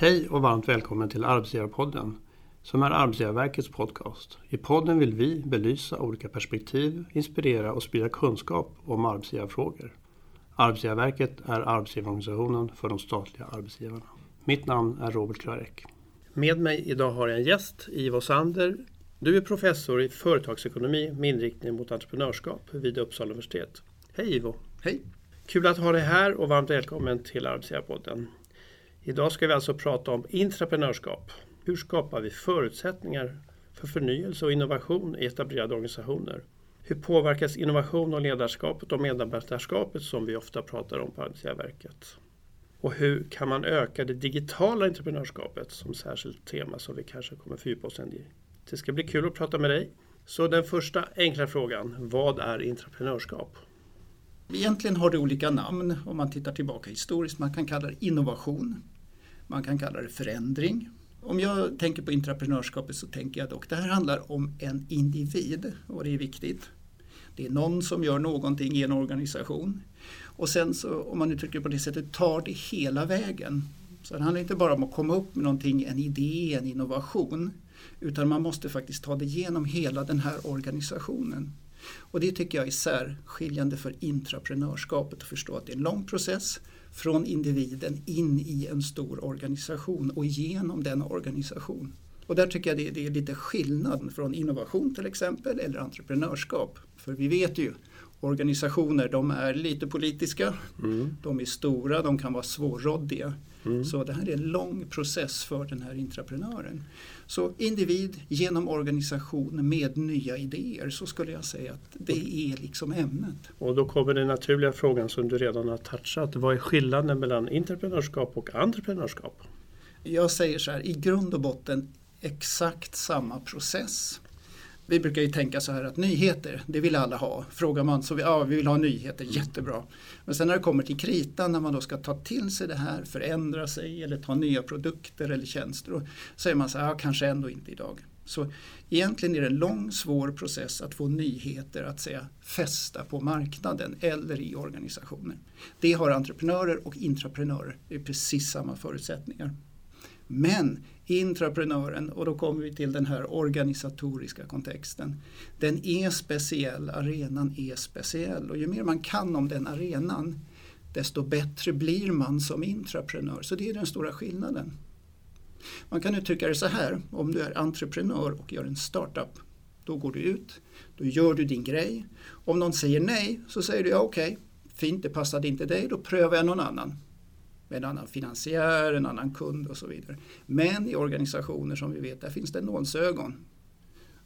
Hej och varmt välkommen till Arbetsgivarpodden som är Arbetsgivarverkets podcast. I podden vill vi belysa olika perspektiv, inspirera och sprida kunskap om arbetsgivarfrågor. Arbetsgivarverket är arbetsgivarorganisationen för de statliga arbetsgivarna. Mitt namn är Robert Klarek. Med mig idag har jag en gäst, Ivo Sander. Du är professor i företagsekonomi med inriktning mot entreprenörskap vid Uppsala universitet. Hej Ivo! Hej! Kul att ha dig här och varmt välkommen till Arbetsgivarpodden. Idag ska vi alltså prata om intraprenörskap. Hur skapar vi förutsättningar för förnyelse och innovation i etablerade organisationer? Hur påverkas innovation och ledarskapet och medarbetarskapet som vi ofta pratar om på Arbetsgivarverket? Och hur kan man öka det digitala entreprenörskapet som särskilt tema som vi kanske kommer fördjupa oss i. Det ska bli kul att prata med dig. Så den första enkla frågan, vad är intraprenörskap? Egentligen har det olika namn om man tittar tillbaka historiskt. Man kan kalla det innovation. Man kan kalla det förändring. Om jag tänker på intraprenörskapet så tänker jag dock det här handlar om en individ och det är viktigt. Det är någon som gör någonting i en organisation. Och sen så, om man uttrycker det på det sättet, tar det hela vägen. Så det handlar inte bara om att komma upp med någonting, en idé, en innovation. Utan man måste faktiskt ta det genom hela den här organisationen. Och det tycker jag är särskiljande för intraprenörskapet att förstå att det är en lång process från individen in i en stor organisation och genom den organisation. Och där tycker jag det, det är lite skillnad från innovation till exempel eller entreprenörskap. För vi vet ju organisationer de är lite politiska, mm. de är stora, de kan vara svårråddiga. Mm. Så det här är en lång process för den här intraprenören. Så individ genom organisation med nya idéer så skulle jag säga att det är liksom ämnet. Och då kommer den naturliga frågan som du redan har touchat. Vad är skillnaden mellan entreprenörskap och entreprenörskap? Jag säger så här, i grund och botten exakt samma process. Vi brukar ju tänka så här att nyheter, det vill alla ha. Frågar man så vi, ja, vi vill ha nyheter, jättebra. Men sen när det kommer till kritan, när man då ska ta till sig det här, förändra sig eller ta nya produkter eller tjänster, då säger man så här, ja, kanske ändå inte idag. Så egentligen är det en lång svår process att få nyheter att säga fästa på marknaden eller i organisationer. Det har entreprenörer och intraprenörer, det är precis samma förutsättningar. Men intraprenören, och då kommer vi till den här organisatoriska kontexten. Den är speciell, arenan är speciell och ju mer man kan om den arenan desto bättre blir man som intraprenör. Så det är den stora skillnaden. Man kan uttrycka det så här, om du är entreprenör och gör en startup, då går du ut, då gör du din grej. Om någon säger nej så säger du ja okej, okay, fint det passade inte dig, då prövar jag någon annan med en annan finansiär, en annan kund och så vidare. Men i organisationer som vi vet, där finns det nålsögon.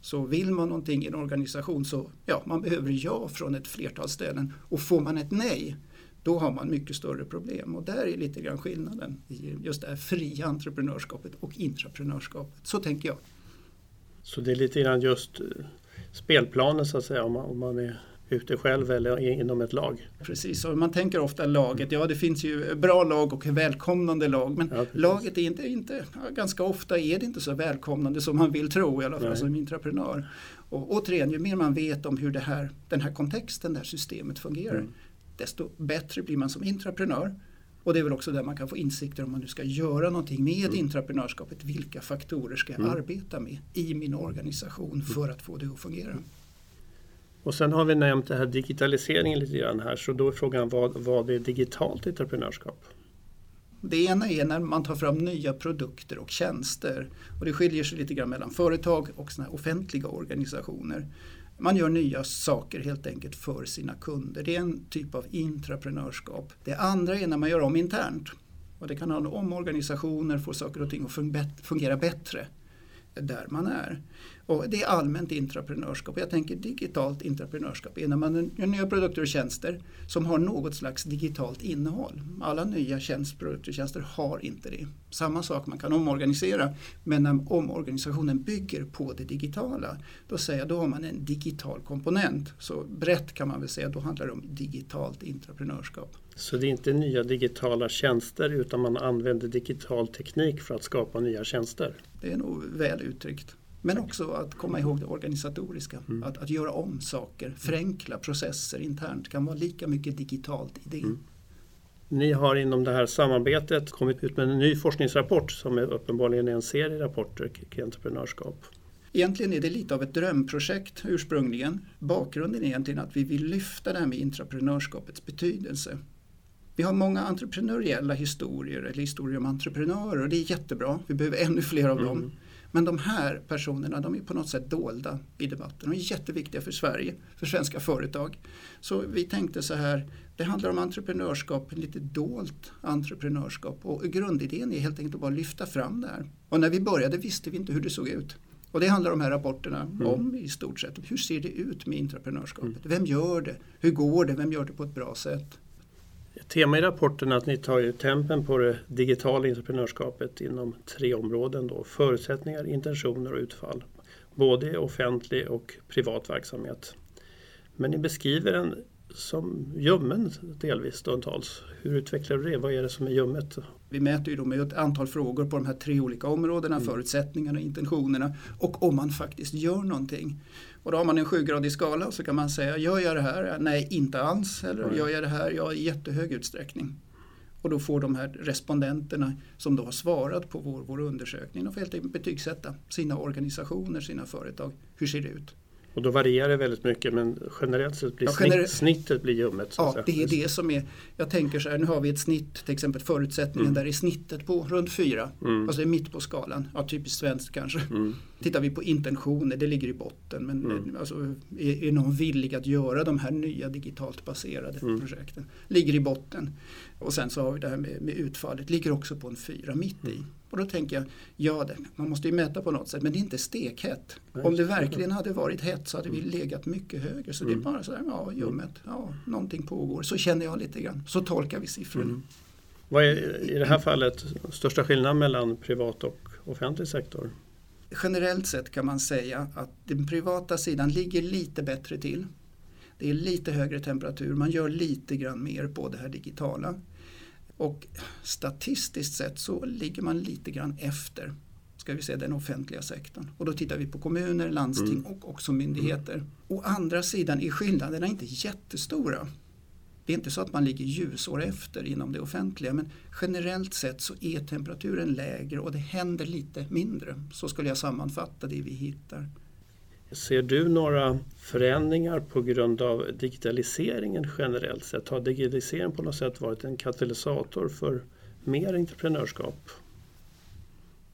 Så vill man någonting i en organisation så ja, man behöver ja från ett flertal ställen och får man ett nej då har man mycket större problem och där är lite grann skillnaden i just det här fria entreprenörskapet och intraprenörskapet. Så tänker jag. Så det är lite grann just eh, spelplanen så att säga om man, om man är ute själv eller inom ett lag. Precis, och man tänker ofta laget. Ja, det finns ju bra lag och välkomnande lag. Men ja, laget är inte, inte, ganska ofta är det inte så välkomnande som man vill tro i alla fall Nej. som intraprenör. Och återigen, ju mer man vet om hur det här, den här kontexten, det här systemet fungerar, mm. desto bättre blir man som intraprenör. Och det är väl också där man kan få insikter om man nu ska göra någonting med mm. intraprenörskapet. Vilka faktorer ska jag mm. arbeta med i min organisation för att få det att fungera? Och sen har vi nämnt det här digitaliseringen lite grann här så då är frågan vad, vad är digitalt entreprenörskap? Det ena är när man tar fram nya produkter och tjänster och det skiljer sig lite grann mellan företag och såna offentliga organisationer. Man gör nya saker helt enkelt för sina kunder. Det är en typ av intraprenörskap. Det andra är när man gör om internt. Och det kan handla om organisationer, få saker och ting att fungera bättre där man är. Och det är allmänt intraprenörskap. Jag tänker digitalt intraprenörskap är när man gör nya produkter och tjänster som har något slags digitalt innehåll. Alla nya tjänstprodukter och tjänster har inte det. Samma sak, man kan omorganisera men när omorganisationen bygger på det digitala då säger jag då har man en digital komponent. Så brett kan man väl säga, då handlar det om digitalt intraprenörskap. Så det är inte nya digitala tjänster utan man använder digital teknik för att skapa nya tjänster? Det är nog väl uttryckt. Men också att komma ihåg det organisatoriska. Mm. Att, att göra om saker, förenkla processer internt kan vara lika mycket digitalt i det. Mm. Ni har inom det här samarbetet kommit ut med en ny forskningsrapport som är uppenbarligen är en serie rapporter kring entreprenörskap. Egentligen är det lite av ett drömprojekt ursprungligen. Bakgrunden är egentligen att vi vill lyfta det här med entreprenörskapets betydelse. Vi har många entreprenöriella historier eller historier om entreprenörer och det är jättebra. Vi behöver ännu fler av dem. Mm. Men de här personerna de är på något sätt dolda i debatten. De är jätteviktiga för Sverige, för svenska företag. Så vi tänkte så här, det handlar om entreprenörskap, lite dolt entreprenörskap och grundidén är helt enkelt att bara lyfta fram det här. Och när vi började visste vi inte hur det såg ut. Och det handlar de här rapporterna mm. om i stort sett. Hur ser det ut med entreprenörskapet? Mm. Vem gör det? Hur går det? Vem gör det på ett bra sätt? Tema i rapporten är att ni tar tempen på det digitala entreprenörskapet inom tre områden. Då, förutsättningar, intentioner och utfall. Både i offentlig och privat verksamhet. Men ni beskriver den som ljummen delvis stundtals. Hur utvecklar du det? Vad är det som är ljummet? Vi mäter ju då med ett antal frågor på de här tre olika områdena, mm. förutsättningarna, intentionerna och om man faktiskt gör någonting. Och då har man en sjugradig skala så kan man säga, gör jag det här? Nej, inte alls. Eller gör jag det här? Ja, i jättehög utsträckning. Och då får de här respondenterna som då har svarat på vår, vår undersökning, de får helt enkelt betygsätta sina organisationer, sina företag. Hur ser det ut? Och då varierar det väldigt mycket men generellt sett blir ja, gener snittet blir ljummet. Ja, det är det som är, jag tänker så här, nu har vi ett snitt, till exempel förutsättningen mm. där är snittet på runt fyra. Mm. Alltså mitt på skalan, ja typiskt svenskt kanske. Mm. Tittar vi på intentioner, det ligger i botten. Men mm. alltså, är, är någon villig att göra de här nya digitalt baserade mm. projekten? Ligger i botten. Och sen så har vi det här med, med utfallet, ligger också på en fyra mitt i. Mm. Och då tänker jag, ja det, man måste ju mäta på något sätt men det är inte stekhett. Om det verkligen hade varit hett så hade vi mm. legat mycket högre. Så mm. det är mm. bara så här, ja ljummet, ja någonting pågår. Så känner jag lite grann. Så tolkar vi siffrorna. Mm. Vad är i det här fallet största skillnaden mellan privat och offentlig sektor? Generellt sett kan man säga att den privata sidan ligger lite bättre till. Det är lite högre temperatur, man gör lite grann mer på det här digitala. Och statistiskt sett så ligger man lite grann efter ska vi säga, den offentliga sektorn. Och då tittar vi på kommuner, landsting mm. och också myndigheter. Mm. Å andra sidan är skillnaderna inte jättestora. Det är inte så att man ligger ljusår efter inom det offentliga men generellt sett så är temperaturen lägre och det händer lite mindre. Så skulle jag sammanfatta det vi hittar. Ser du några förändringar på grund av digitaliseringen generellt sett? Har digitaliseringen på något sätt varit en katalysator för mer entreprenörskap?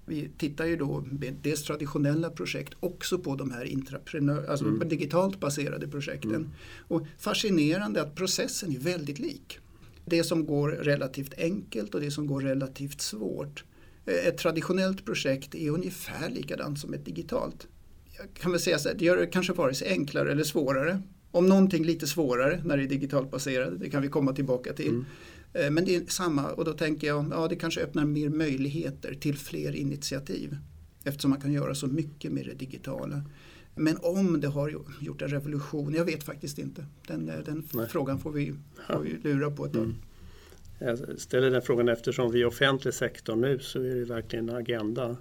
Vi tittar ju då med dels traditionella projekt också på de här intraprenör, alltså mm. digitalt baserade projekten. Mm. Och fascinerande att processen är väldigt lik. Det som går relativt enkelt och det som går relativt svårt. Ett traditionellt projekt är ungefär likadant som ett digitalt kan väl säga så här, det gör det kanske vare sig enklare eller svårare. Om någonting lite svårare när det är digitalt baserat, det kan vi komma tillbaka till. Mm. Eh, men det är samma och då tänker jag, ja det kanske öppnar mer möjligheter till fler initiativ. Eftersom man kan göra så mycket med det digitala. Men om det har gjort en revolution, jag vet faktiskt inte. Den, eh, den frågan får vi, får vi lura på ett tag. Mm. Jag ställer den frågan eftersom vi är offentlig sektor nu så är det verkligen en agenda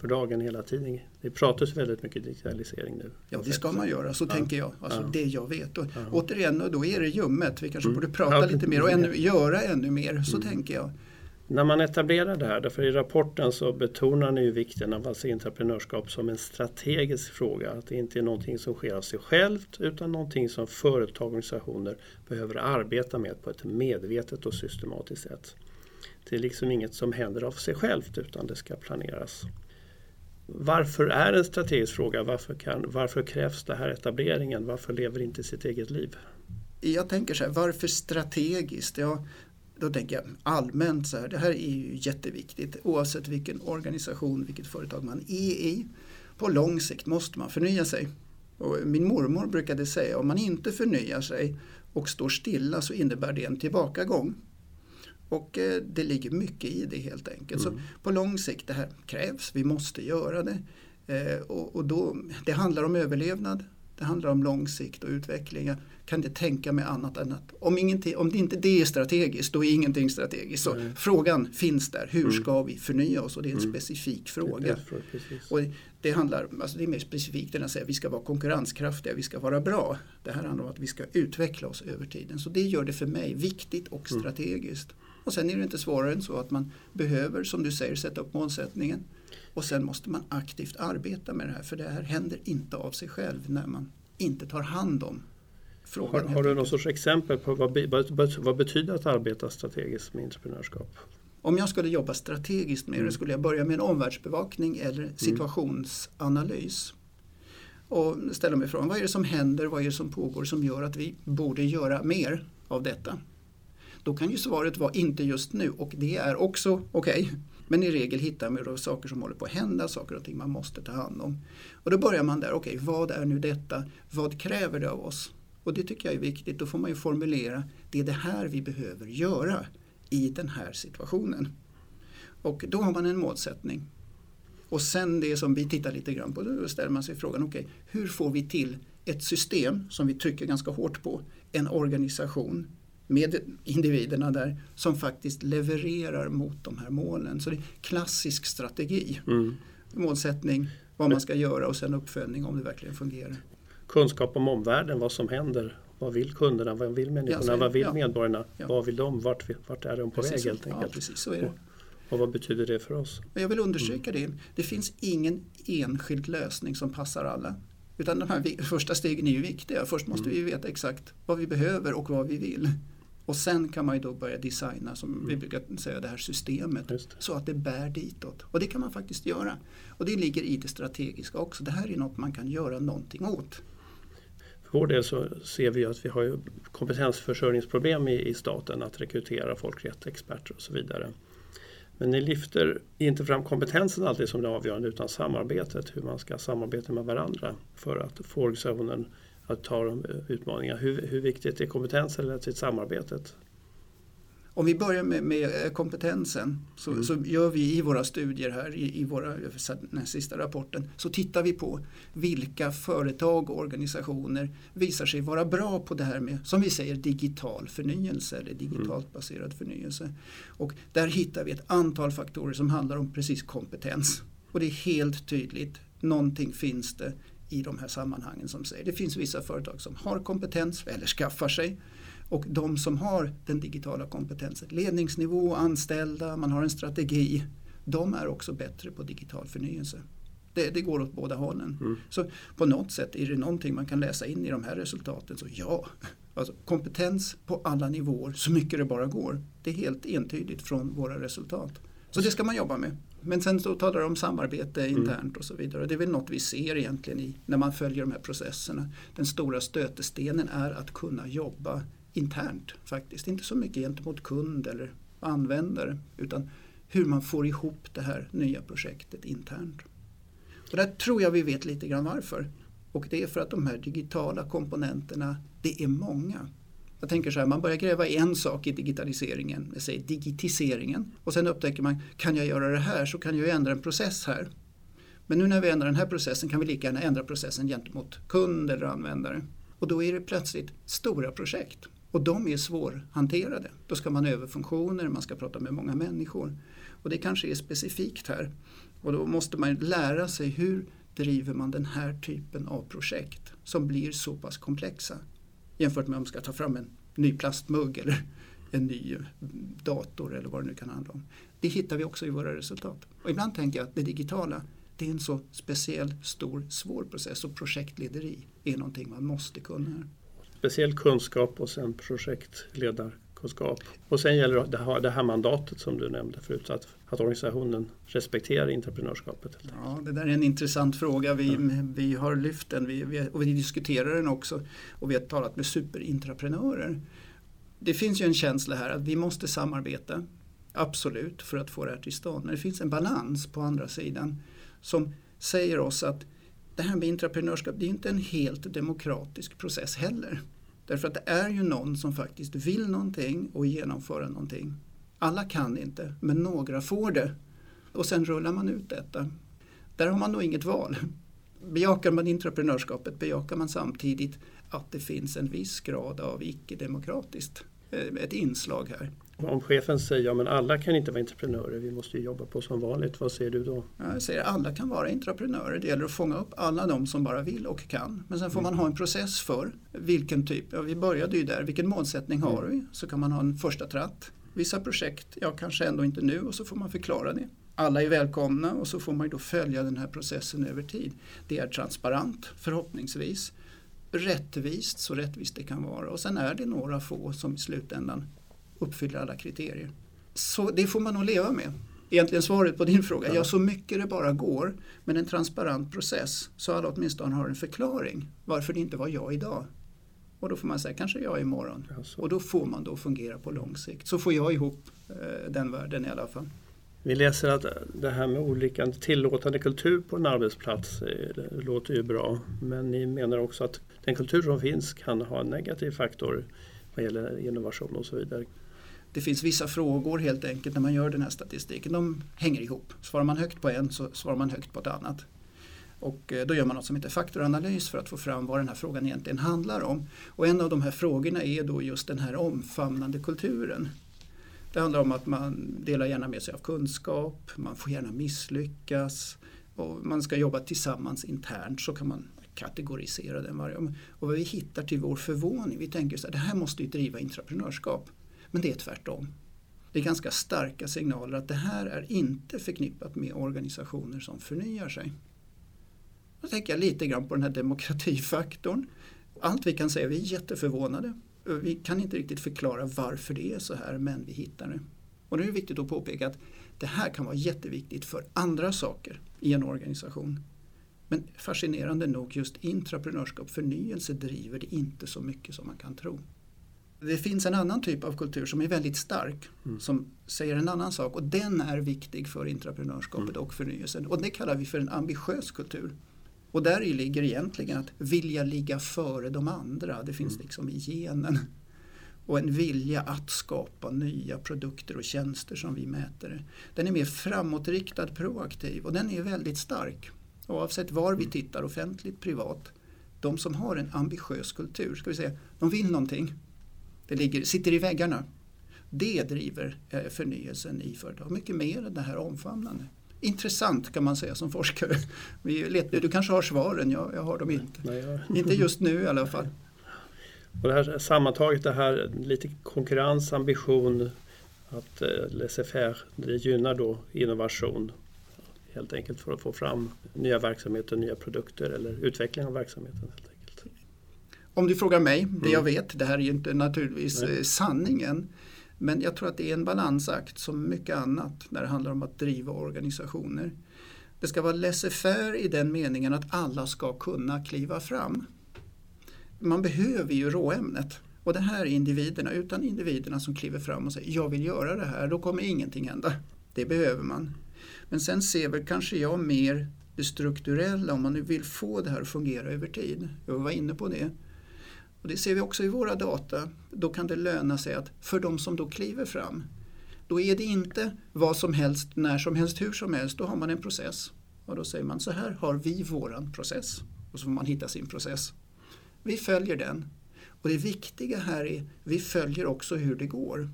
för dagen hela tiden. Det pratas väldigt mycket digitalisering nu. Ja, det ska man göra, så ja. tänker jag. Alltså ja. det jag vet. Och, ja. Återigen, då är det ljummet. Vi kanske mm. borde prata lite mer och ännu, göra ännu mer, så mm. tänker jag. När man etablerar det här, därför i rapporten så betonar ni ju vikten av alltså entreprenörskap som en strategisk fråga. Att det inte är någonting som sker av sig självt utan någonting som företag och organisationer behöver arbeta med på ett medvetet och systematiskt sätt. Det är liksom inget som händer av sig självt utan det ska planeras. Varför är det en strategisk fråga? Varför, kan, varför krävs det här etableringen? Varför lever inte sitt eget liv? Jag tänker så här, varför strategiskt? Ja, då tänker jag allmänt så här, det här är ju jätteviktigt oavsett vilken organisation, vilket företag man är i. På lång sikt måste man förnya sig. Och min mormor brukade säga om man inte förnyar sig och står stilla så innebär det en tillbakagång. Och eh, det ligger mycket i det helt enkelt. Mm. Så på lång sikt det här krävs, vi måste göra det. Eh, och, och då, det handlar om överlevnad, det handlar om lång sikt och utveckling. Jag kan inte tänka mig annat än att om, ingenting, om det inte det är strategiskt, då är ingenting strategiskt. Så mm. frågan finns där, hur mm. ska vi förnya oss? Och det är en mm. specifik fråga. och det, handlar, alltså det är mer specifikt än att säga att vi ska vara konkurrenskraftiga, vi ska vara bra. Det här handlar om att vi ska utveckla oss över tiden. Så det gör det för mig viktigt och mm. strategiskt. Och sen är det inte svårare än så att man behöver, som du säger, sätta upp målsättningen. Och sen måste man aktivt arbeta med det här för det här händer inte av sig själv när man inte tar hand om frågan. Har, har du någon sorts exempel på vad, vad, vad betyder att arbeta strategiskt med entreprenörskap? Om jag skulle jobba strategiskt med det mm. skulle jag börja med en omvärldsbevakning eller mm. situationsanalys. Och ställa mig frågan, vad är det som händer, vad är det som pågår som gör att vi borde göra mer av detta? Då kan ju svaret vara inte just nu och det är också okej. Okay. Men i regel hittar man då saker som håller på att hända, saker och ting man måste ta hand om. Och då börjar man där, okej okay, vad är nu detta? Vad kräver det av oss? Och det tycker jag är viktigt. Då får man ju formulera, det är det här vi behöver göra i den här situationen. Och då har man en målsättning. Och sen det som vi tittar lite grann på, då ställer man sig frågan, okej, okay, hur får vi till ett system som vi trycker ganska hårt på, en organisation med individerna där som faktiskt levererar mot de här målen. Så det är klassisk strategi. Mm. Målsättning, vad man ska göra och sen uppföljning om det verkligen fungerar. Kunskap om omvärlden, vad som händer. Vad vill kunderna? Vad vill människorna? Ja, vad vill ja. medborgarna? Ja. Vad vill de? Vart, vart är de på precis väg helt enkelt? Precis så är det. Och, vad betyder det för oss? Jag vill understryka mm. det. Det finns ingen enskild lösning som passar alla. Utan de här första stegen är ju viktiga. Först måste mm. vi veta exakt vad vi behöver och vad vi vill. Och sen kan man ju då börja designa, som mm. vi brukar säga, det här systemet det. så att det bär ditåt. Och det kan man faktiskt göra. Och det ligger i det strategiska också. Det här är något man kan göra någonting åt. För vår del så ser vi att vi har kompetensförsörjningsproblem i, i staten att rekrytera folk, rätt experter och så vidare. Men ni lyfter inte fram kompetensen alltid som det avgörande utan samarbetet, hur man ska samarbeta med varandra för att få organisationen att ta de utmaningarna. Hur, hur viktigt är kompetensen eller till samarbetet? Om vi börjar med, med kompetensen så, mm. så, gör vi i våra studier här i, i våra, den sista rapporten så tittar vi på vilka företag och organisationer visar sig vara bra på det här med som vi säger digital förnyelse eller digitalt mm. baserad förnyelse. Och där hittar vi ett antal faktorer som handlar om precis kompetens. Och det är helt tydligt, någonting finns det i de här sammanhangen som säger det finns vissa företag som har kompetens eller skaffar sig och de som har den digitala kompetensen, ledningsnivå, anställda, man har en strategi, de är också bättre på digital förnyelse. Det, det går åt båda hållen. Mm. Så på något sätt är det någonting man kan läsa in i de här resultaten. Så ja, alltså kompetens på alla nivåer så mycket det bara går. Det är helt entydigt från våra resultat. Så det ska man jobba med. Men sen så talar de om samarbete mm. internt mm. och så vidare. Det är väl något vi ser egentligen i, när man följer de här processerna. Den stora stötestenen är att kunna jobba internt faktiskt. Inte så mycket gentemot kund eller användare utan hur man får ihop det här nya projektet internt. Och där tror jag vi vet lite grann varför. Och det är för att de här digitala komponenterna, det är många. Jag tänker så här, man börjar gräva i en sak i digitaliseringen, jag säger digitiseringen. Och sen upptäcker man, kan jag göra det här så kan jag ändra en process här. Men nu när vi ändrar den här processen kan vi lika gärna ändra processen gentemot kund eller användare. Och då är det plötsligt stora projekt. Och de är svårhanterade. Då ska man över funktioner, man ska prata med många människor. Och det kanske är specifikt här. Och då måste man lära sig hur driver man den här typen av projekt som blir så pass komplexa. Jämfört med om man ska ta fram en ny plastmugg eller en ny eh, dator eller vad det nu kan handla om. Det hittar vi också i våra resultat. Och ibland tänker jag att det digitala det är en så speciell, stor, svår process och projektlederi är någonting man måste kunna speciell kunskap och sen projektledarkunskap. Och sen gäller det här, det här mandatet som du nämnde förut, att, att organisationen respekterar entreprenörskapet. Ja, det där är en intressant fråga. Vi, ja. vi har lyft den vi, vi, och vi diskuterar den också och vi har talat med superintraprenörer. Det finns ju en känsla här att vi måste samarbeta, absolut, för att få det här till stånd. Men det finns en balans på andra sidan som säger oss att det här med intraprenörskap det är inte en helt demokratisk process heller. Därför att det är ju någon som faktiskt vill någonting och genomföra någonting. Alla kan inte, men några får det. Och sen rullar man ut detta. Där har man nog inget val. Bejakar man intraprenörskapet bejakar man samtidigt att det finns en viss grad av icke-demokratiskt eh, ett inslag här. Om chefen säger att ja, alla kan inte vara entreprenörer, vi måste jobba på som vanligt, vad säger du då? Jag säger alla kan vara entreprenörer. Det gäller att fånga upp alla de som bara vill och kan. Men sen får mm. man ha en process för vilken typ, ja, vi började ju där, vilken målsättning har mm. vi? Så kan man ha en första tratt. Vissa projekt, ja kanske ändå inte nu och så får man förklara det. Alla är välkomna och så får man då följa den här processen över tid. Det är transparent förhoppningsvis, rättvist så rättvist det kan vara och sen är det några få som i slutändan uppfyller alla kriterier. Så det får man nog leva med. Egentligen svaret på din fråga, ja så mycket det bara går men en transparent process så alla åtminstone har en förklaring varför det inte var jag idag. Och då får man säga kanske jag imorgon. och då får man då fungera på lång sikt. Så får jag ihop eh, den världen i alla fall. Vi läser att det här med olika tillåtande kultur på en arbetsplats eh, låter ju bra. Men ni menar också att den kultur som finns kan ha en negativ faktor vad gäller innovation och så vidare. Det finns vissa frågor helt enkelt när man gör den här statistiken. De hänger ihop. Svarar man högt på en så svarar man högt på ett annat. Och eh, då gör man något som heter faktoranalys för att få fram vad den här frågan egentligen handlar om. Och en av de här frågorna är då just den här omfamnande kulturen. Det handlar om att man delar gärna med sig av kunskap, man får gärna misslyckas och man ska jobba tillsammans internt så kan man kategorisera den varje Och vad vi hittar till vår förvåning, vi tänker så här, det här måste ju driva entreprenörskap. Men det är tvärtom. Det är ganska starka signaler att det här är inte förknippat med organisationer som förnyar sig. Då tänker jag lite grann på den här demokratifaktorn. Allt vi kan säga, vi är jätteförvånade. Vi kan inte riktigt förklara varför det är så här, men vi hittar det. Och det är det viktigt att påpeka att det här kan vara jätteviktigt för andra saker i en organisation. Men fascinerande nog just intraprenörskap, förnyelse driver det inte så mycket som man kan tro. Det finns en annan typ av kultur som är väldigt stark mm. som säger en annan sak och den är viktig för intraprenörskapet mm. och förnyelsen och det kallar vi för en ambitiös kultur. Och där ligger egentligen att vilja ligga före de andra. Det finns mm. liksom i genen. Och en vilja att skapa nya produkter och tjänster som vi mäter det. Den är mer framåtriktad, proaktiv och den är väldigt stark. Oavsett var vi mm. tittar, offentligt, privat. De som har en ambitiös kultur, ska vi säga, de vill någonting. Det ligger, sitter i väggarna. Det driver eh, förnyelsen i företag mycket mer än det här omfamnande intressant kan man säga som forskare. du kanske har svaren, jag, jag har dem inte. Nej, jag... Inte just nu i alla fall. Och det här, sammantaget det här lite konkurrens, ambition, att eh, laissez-faire, det gynnar då innovation helt enkelt för att få fram nya verksamheter, nya produkter eller utveckling av verksamheten. Helt enkelt. Om du frågar mig, det jag mm. vet, det här är ju inte naturligtvis Nej. Eh, sanningen. Men jag tror att det är en balansakt som mycket annat när det handlar om att driva organisationer. Det ska vara laissez-faire i den meningen att alla ska kunna kliva fram. Man behöver ju råämnet. Och det här är individerna. Utan individerna som kliver fram och säger jag vill göra det här, då kommer ingenting hända. Det behöver man. Men sen ser väl kanske jag mer det strukturella om man nu vill få det här att fungera över tid. Jag var inne på det. Och det ser vi också i våra data. Då kan det löna sig att för de som då kliver fram, då är det inte vad som helst, när som helst, hur som helst. Då har man en process. Och då säger man så här har vi våran process. Och så får man hitta sin process. Vi följer den. Och det viktiga här är vi följer också hur det går.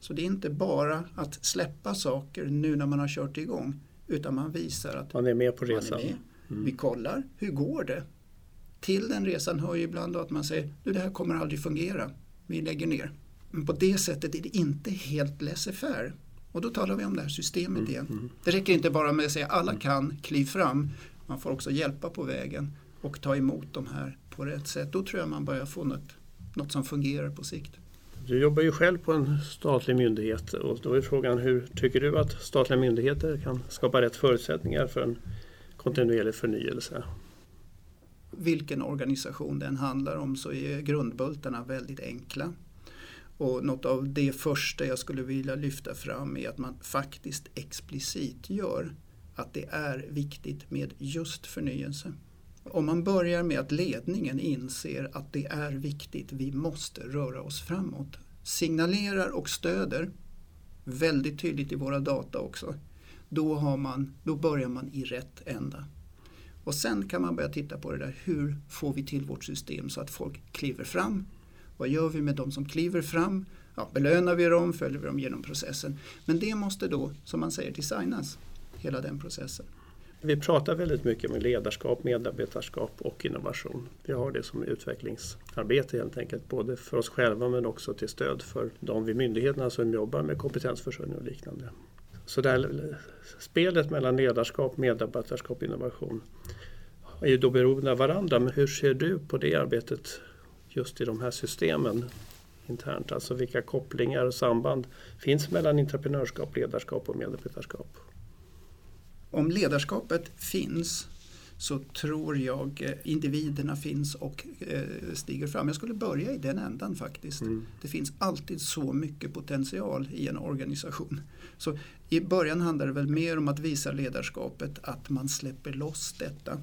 Så det är inte bara att släppa saker nu när man har kört igång utan man visar att man är med på resan. Mm. Vi kollar, hur går det? Till den resan hör ju ibland att man säger du det här kommer aldrig fungera, vi lägger ner. Men på det sättet är det inte helt laissez-faire. Och då talar vi om det här systemet mm, igen. Mm. Det räcker inte bara med att säga alla kan, kliv fram. Man får också hjälpa på vägen och ta emot de här på rätt sätt. Då tror jag man börjar få något, något som fungerar på sikt. Du jobbar ju själv på en statlig myndighet och då är frågan hur tycker du att statliga myndigheter kan skapa rätt förutsättningar för en kontinuerlig förnyelse? Vilken organisation den handlar om så är grundbultarna väldigt enkla. Och något av det första jag skulle vilja lyfta fram är att man faktiskt explicit gör att det är viktigt med just förnyelse. Om man börjar med att ledningen inser att det är viktigt, vi måste röra oss framåt, signalerar och stöder väldigt tydligt i våra data också, då, har man, då börjar man i rätt ända. Och sen kan man börja titta på det där, hur får vi till vårt system så att folk kliver fram? Vad gör vi med de som kliver fram? Ja, belönar vi dem? Följer vi dem genom processen? Men det måste då, som man säger, designas, hela den processen. Vi pratar väldigt mycket om ledarskap, medarbetarskap och innovation. Vi har det som utvecklingsarbete helt enkelt, både för oss själva men också till stöd för de vid myndigheterna som jobbar med kompetensförsörjning och liknande. Så det här spelet mellan ledarskap, medarbetarskap och innovation är ju då beroende av varandra. Men hur ser du på det arbetet just i de här systemen internt? Alltså vilka kopplingar och samband finns mellan entreprenörskap, ledarskap och medarbetarskap? Om ledarskapet finns så tror jag eh, individerna finns och eh, stiger fram. Jag skulle börja i den ändan faktiskt. Mm. Det finns alltid så mycket potential i en organisation. Så I början handlar det väl mer om att visa ledarskapet att man släpper loss detta.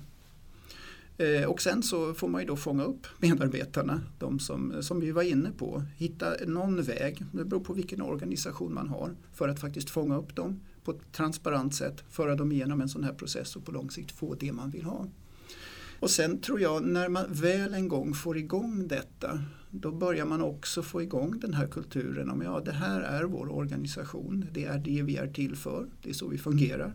Eh, och sen så får man ju då fånga upp medarbetarna, de som, som vi var inne på. Hitta någon väg, det beror på vilken organisation man har, för att faktiskt fånga upp dem på ett transparent sätt, föra dem igenom en sån här process och på lång sikt få det man vill ha. Och sen tror jag när man väl en gång får igång detta då börjar man också få igång den här kulturen om ja det här är vår organisation, det är det vi är till för, det är så vi fungerar.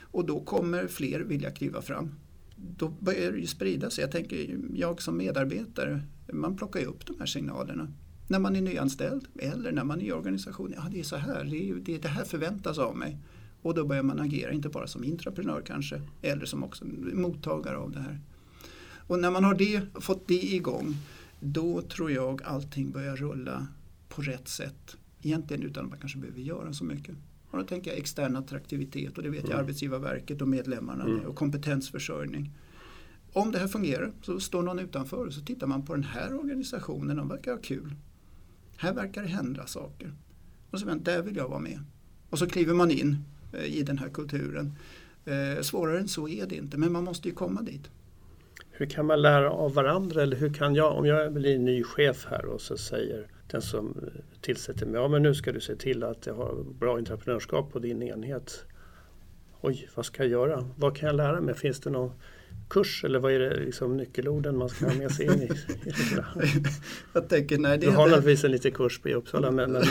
Och då kommer fler vilja kliva fram då börjar det ju sprida sig. Jag tänker, jag som medarbetare, man plockar ju upp de här signalerna. När man är nyanställd eller när man är i organisationen. Ja, det är så här, det, är, det, det här förväntas av mig. Och då börjar man agera, inte bara som intraprenör kanske, eller som också mottagare av det här. Och när man har det, fått det igång, då tror jag allting börjar rulla på rätt sätt. Egentligen utan att man kanske behöver göra så mycket. Och då tänker jag extern attraktivitet och det vet jag mm. Arbetsgivarverket och medlemmarna mm. och kompetensförsörjning. Om det här fungerar så står någon utanför och så tittar man på den här organisationen, de verkar ha kul. Här verkar det hända saker. Och så vänta, där vill jag vara med. Och så kliver man in eh, i den här kulturen. Eh, svårare än så är det inte, men man måste ju komma dit. Hur kan man lära av varandra? Eller hur kan jag, om jag blir ny chef här och så säger den som tillsätter mig, ja men nu ska du se till att jag har bra entreprenörskap på din enhet. Oj, vad ska jag göra? Vad kan jag lära mig? Finns det någon kurs eller vad är det liksom nyckelorden man ska ha med sig in i? jag tänker, nej, det du har naturligtvis en liten kurs i Uppsala men... men...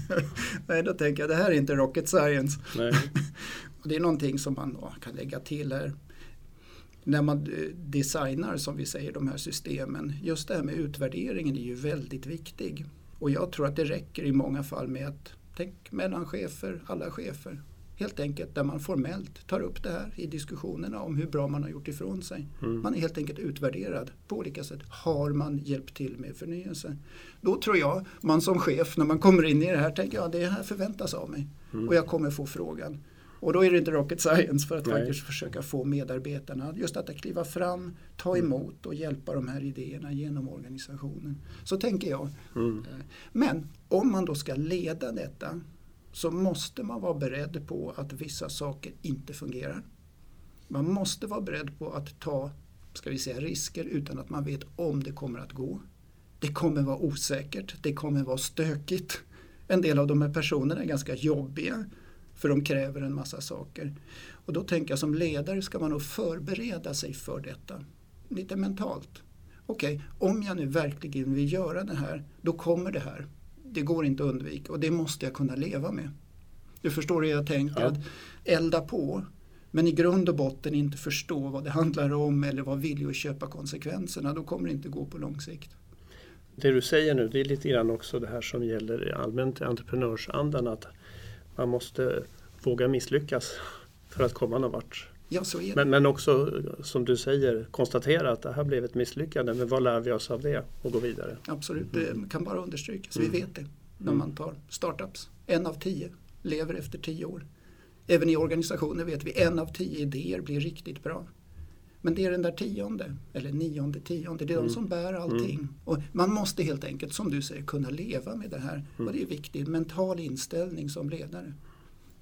nej, då tänker jag det här är inte rocket science. Nej. det är någonting som man kan lägga till här när man designar som vi säger de här systemen, just det här med utvärderingen är ju väldigt viktig. Och jag tror att det räcker i många fall med att tänk mellan chefer, alla chefer. Helt enkelt där man formellt tar upp det här i diskussionerna om hur bra man har gjort ifrån sig. Mm. Man är helt enkelt utvärderad på olika sätt. Har man hjälpt till med förnyelse? Då tror jag man som chef när man kommer in i det här tänker jag det här förväntas av mig. Mm. Och jag kommer få frågan. Och då är det inte rocket science för att Nej. faktiskt försöka få medarbetarna just att kliva fram, ta mm. emot och hjälpa de här idéerna genom organisationen. Så tänker jag. Mm. Eh, men om man då ska leda detta så måste man vara beredd på att vissa saker inte fungerar. Man måste vara beredd på att ta ska vi säga, risker utan att man vet om det kommer att gå. Det kommer vara osäkert, det kommer vara stökigt. En del av de här personerna är ganska jobbiga för de kräver en massa saker. Och då tänker jag som ledare ska man nog förbereda sig för detta. Lite mentalt. Okej, okay, om jag nu verkligen vill göra det här, då kommer det här. Det går inte att undvika och det måste jag kunna leva med. Du förstår hur jag tänker? Ja. Att elda på men i grund och botten inte förstå vad det handlar om eller vad vilja att köpa konsekvenserna, då kommer det inte gå på lång sikt. Det du säger nu, det är lite grann också det här som gäller allmänt entreprenörsandan. Att man måste våga misslyckas för att komma någon vart. Ja. Men, men också som du säger konstatera att det här blev ett misslyckande. Men vad lär vi oss av det och gå vidare? Absolut, det kan bara understrykas. Mm. Vi vet det när mm. man tar startups. En av tio lever efter tio år. Även i organisationer vet vi en av tio idéer blir riktigt bra. Men det är den där tionde, eller nionde, tionde, det är mm. de som bär allting. Mm. Och man måste helt enkelt, som du säger, kunna leva med det här. Mm. Och det är viktigt, mental inställning som ledare.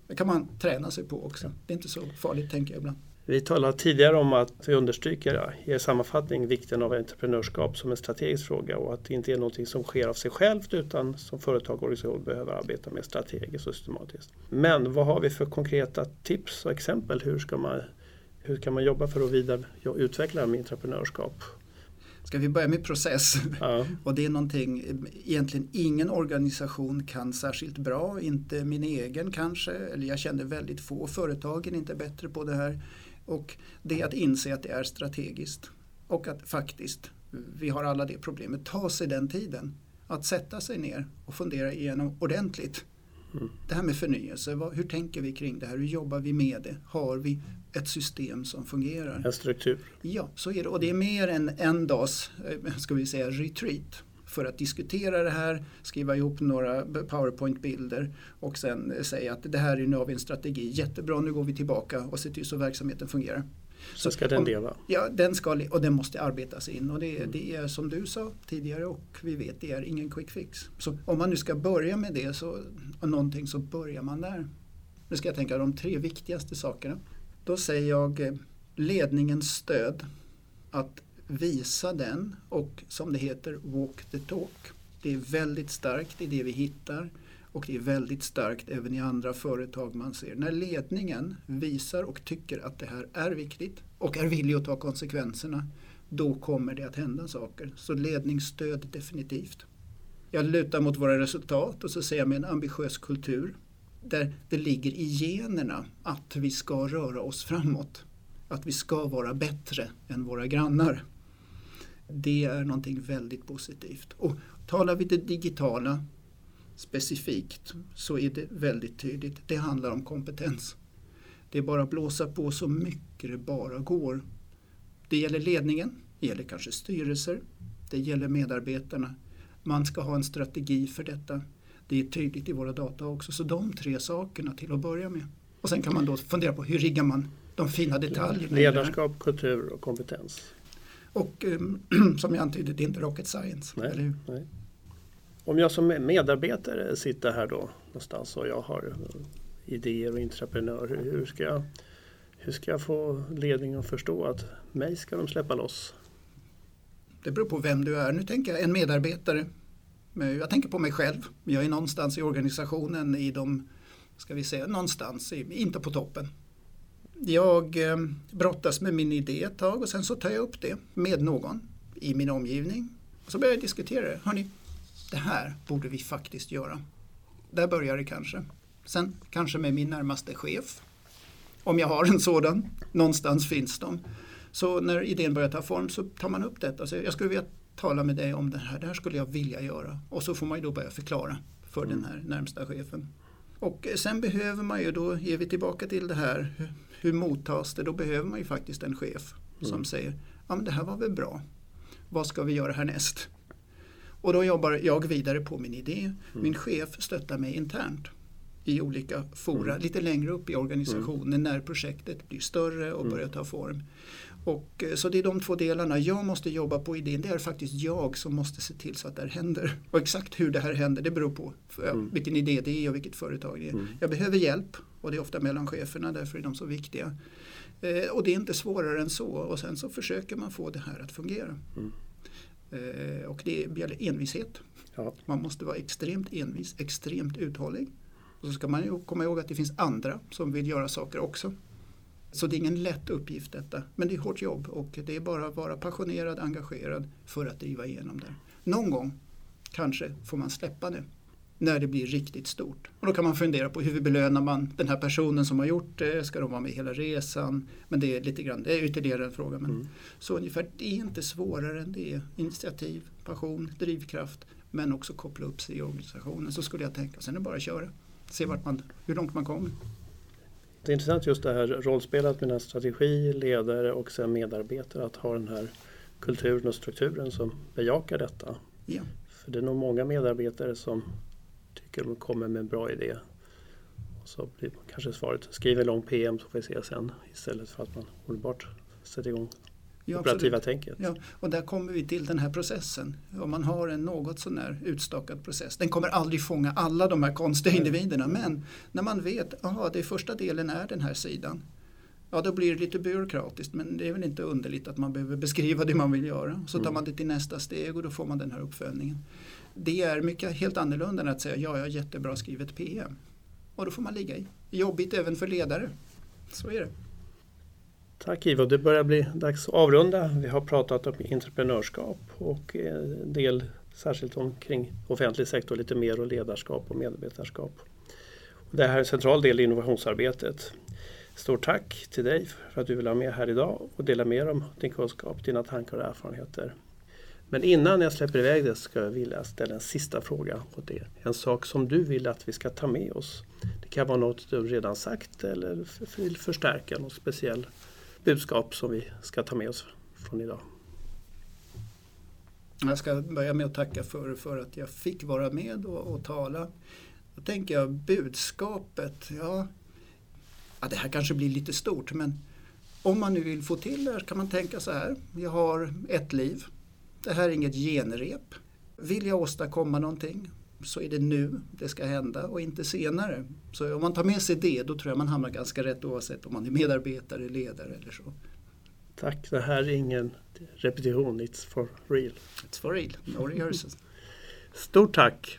Det kan man träna sig på också. Det är inte så farligt tänker jag ibland. Vi talade tidigare om att vi understryker i er sammanfattning vikten av entreprenörskap som en strategisk fråga och att det inte är något som sker av sig självt utan som företag och organisation behöver arbeta med strategiskt och systematiskt. Men vad har vi för konkreta tips och exempel? Hur ska man hur kan man jobba för att vidareutveckla med entreprenörskap? Ska vi börja med process? Ja. och det är någonting egentligen ingen organisation kan särskilt bra, inte min egen kanske, eller jag känner väldigt få. Företagen inte bättre på det här. Och det är att inse att det är strategiskt och att faktiskt, vi har alla det problemet, ta sig den tiden. Att sätta sig ner och fundera igenom ordentligt. Mm. Det här med förnyelse, vad, hur tänker vi kring det här? Hur jobbar vi med det? Har vi ett system som fungerar? En struktur. Ja, så är det. Och det är mer än en dags, eh, ska vi säga, retreat för att diskutera det här, skriva ihop några powerpoint-bilder och sen säga att det här är nu har vi en strategi, jättebra nu går vi tillbaka och ser till så verksamheten fungerar. Så ska den leva? Ja, den ska, och den måste arbetas in och det, det, är som du sa tidigare och vi vet det är ingen quick fix. Så om man nu ska börja med det så, och någonting så börjar man där. Nu ska jag tänka de tre viktigaste sakerna. Då säger jag eh, ledningens stöd. Att visa den och som det heter walk the talk. Det är väldigt starkt i det vi hittar och det är väldigt starkt även i andra företag man ser. När ledningen visar och tycker att det här är viktigt och är villig att ta konsekvenserna då kommer det att hända saker. Så ledningsstöd definitivt. Jag lutar mot våra resultat och så säger jag med en ambitiös kultur där det ligger i generna att vi ska röra oss framåt. Att vi ska vara bättre än våra grannar. Det är någonting väldigt positivt. Och talar vi det digitala specifikt så är det väldigt tydligt. Det handlar om kompetens. Det är bara att blåsa på så mycket det bara går. Det gäller ledningen, det gäller kanske styrelser, det gäller medarbetarna. Man ska ha en strategi för detta. Det är tydligt i våra data också. Så de tre sakerna till att börja med. Och sen kan man då fundera på hur riggar man de fina detaljerna. Ledarskap, kultur och kompetens. Och um, som jag antydde, det är inte rocket science. Nej, eller hur? Nej. Om jag som medarbetare sitter här då någonstans och jag har idéer och entreprenör, hur ska jag, hur ska jag få ledningen att förstå att mig ska de släppa loss? Det beror på vem du är. Nu tänker jag en medarbetare. Jag tänker på mig själv. Jag är någonstans i organisationen i de, ska vi säga, någonstans, inte på toppen. Jag eh, brottas med min idé ett tag och sen så tar jag upp det med någon i min omgivning. Och så börjar jag diskutera det. Hörrni, det här borde vi faktiskt göra. Där börjar det kanske. Sen kanske med min närmaste chef. Om jag har en sådan. Någonstans finns de. Så när idén börjar ta form så tar man upp detta. Så jag skulle vilja tala med dig om det här. Det här skulle jag vilja göra. Och så får man ju då börja förklara för mm. den här närmsta chefen. Och sen behöver man ju, då är vi tillbaka till det här, hur, hur mottas det? Då behöver man ju faktiskt en chef mm. som säger, ja men det här var väl bra. Vad ska vi göra härnäst? Och då jobbar jag vidare på min idé. Mm. Min chef stöttar mig internt i olika fora, mm. lite längre upp i organisationen mm. när projektet blir större och mm. börjar ta form. Och, eh, så det är de två delarna. Jag måste jobba på idén. Det är faktiskt jag som måste se till så att det här händer. Och exakt hur det här händer det beror på mm. vilken idé det är och vilket företag det är. Mm. Jag behöver hjälp och det är ofta mellan cheferna, därför är de så viktiga. Eh, och det är inte svårare än så och sen så försöker man få det här att fungera. Mm. Eh, och det gäller envishet. Ja. Man måste vara extremt envis, extremt uthållig. Och så ska man ju komma ihåg att det finns andra som vill göra saker också. Så det är ingen lätt uppgift detta. Men det är hårt jobb och det är bara att vara passionerad, engagerad för att driva igenom det. Någon gång kanske får man släppa det när det blir riktigt stort. Och då kan man fundera på hur belönar man den här personen som har gjort det? Ska de vara med hela resan? Men det är lite grann, det är ytterligare en fråga. Men mm. Så ungefär, det är inte svårare än det. Initiativ, passion, drivkraft men också koppla upp sig i organisationen. Så skulle jag tänka. Sen är det bara att köra. Se vart man, hur långt man kommer. Det är intressant just det här rollspelet mellan strategi, ledare och sen medarbetare. Att ha den här kulturen och strukturen som bejakar detta. Ja. För det är nog många medarbetare som tycker de kommer med en bra idé. Och så blir kanske svaret skriv en lång PM så får vi se sen istället för att man omedelbart sätter igång ja, operativa absolut. tänket. Ja, och där kommer vi till den här processen. Om man har en något sånär utstakad process. Den kommer aldrig fånga alla de här konstiga mm. individerna men när man vet att första delen är den här sidan. Ja, då blir det lite byråkratiskt men det är väl inte underligt att man behöver beskriva det man vill göra. Så tar mm. man det till nästa steg och då får man den här uppföljningen. Det är mycket helt annorlunda än att säga ja, jag har jättebra skrivet PM. Och då får man ligga i. Jobbigt även för ledare. Så är det. Tack Ivo, det börjar bli dags att avrunda. Vi har pratat om entreprenörskap och en del särskilt omkring offentlig sektor lite mer och ledarskap och medarbetarskap. Det här är en central del i innovationsarbetet. Stort tack till dig för att du vill vara med här idag och dela med dig om din kunskap, dina tankar och erfarenheter. Men innan jag släpper iväg det ska jag vilja ställa en sista fråga. åt er. en sak som du vill att vi ska ta med oss. Det kan vara något du redan sagt eller vill förstärka något speciellt budskap som vi ska ta med oss från idag. Jag ska börja med att tacka för, för att jag fick vara med och, och tala. Då tänker jag budskapet, ja, ja, det här kanske blir lite stort men om man nu vill få till det kan man tänka så här. Jag har ett liv. Det här är inget genrep. Vill jag åstadkomma någonting så är det nu det ska hända och inte senare. Så om man tar med sig det då tror jag man hamnar ganska rätt oavsett om man är medarbetare, ledare eller så. Tack, det här är ingen repetition, it's for real. It's for real, no rehearsals. Stort tack!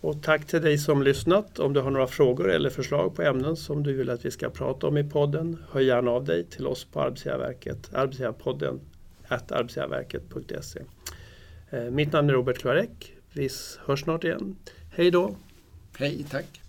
Och tack till dig som lyssnat. Om du har några frågor eller förslag på ämnen som du vill att vi ska prata om i podden, hör gärna av dig till oss på Arbetsgivarverket, arbetsgivarpodden arbetsgivarverket.se. Eh, mitt namn är Robert Klarek. Vi hörs snart igen. Hej då! Hej, tack!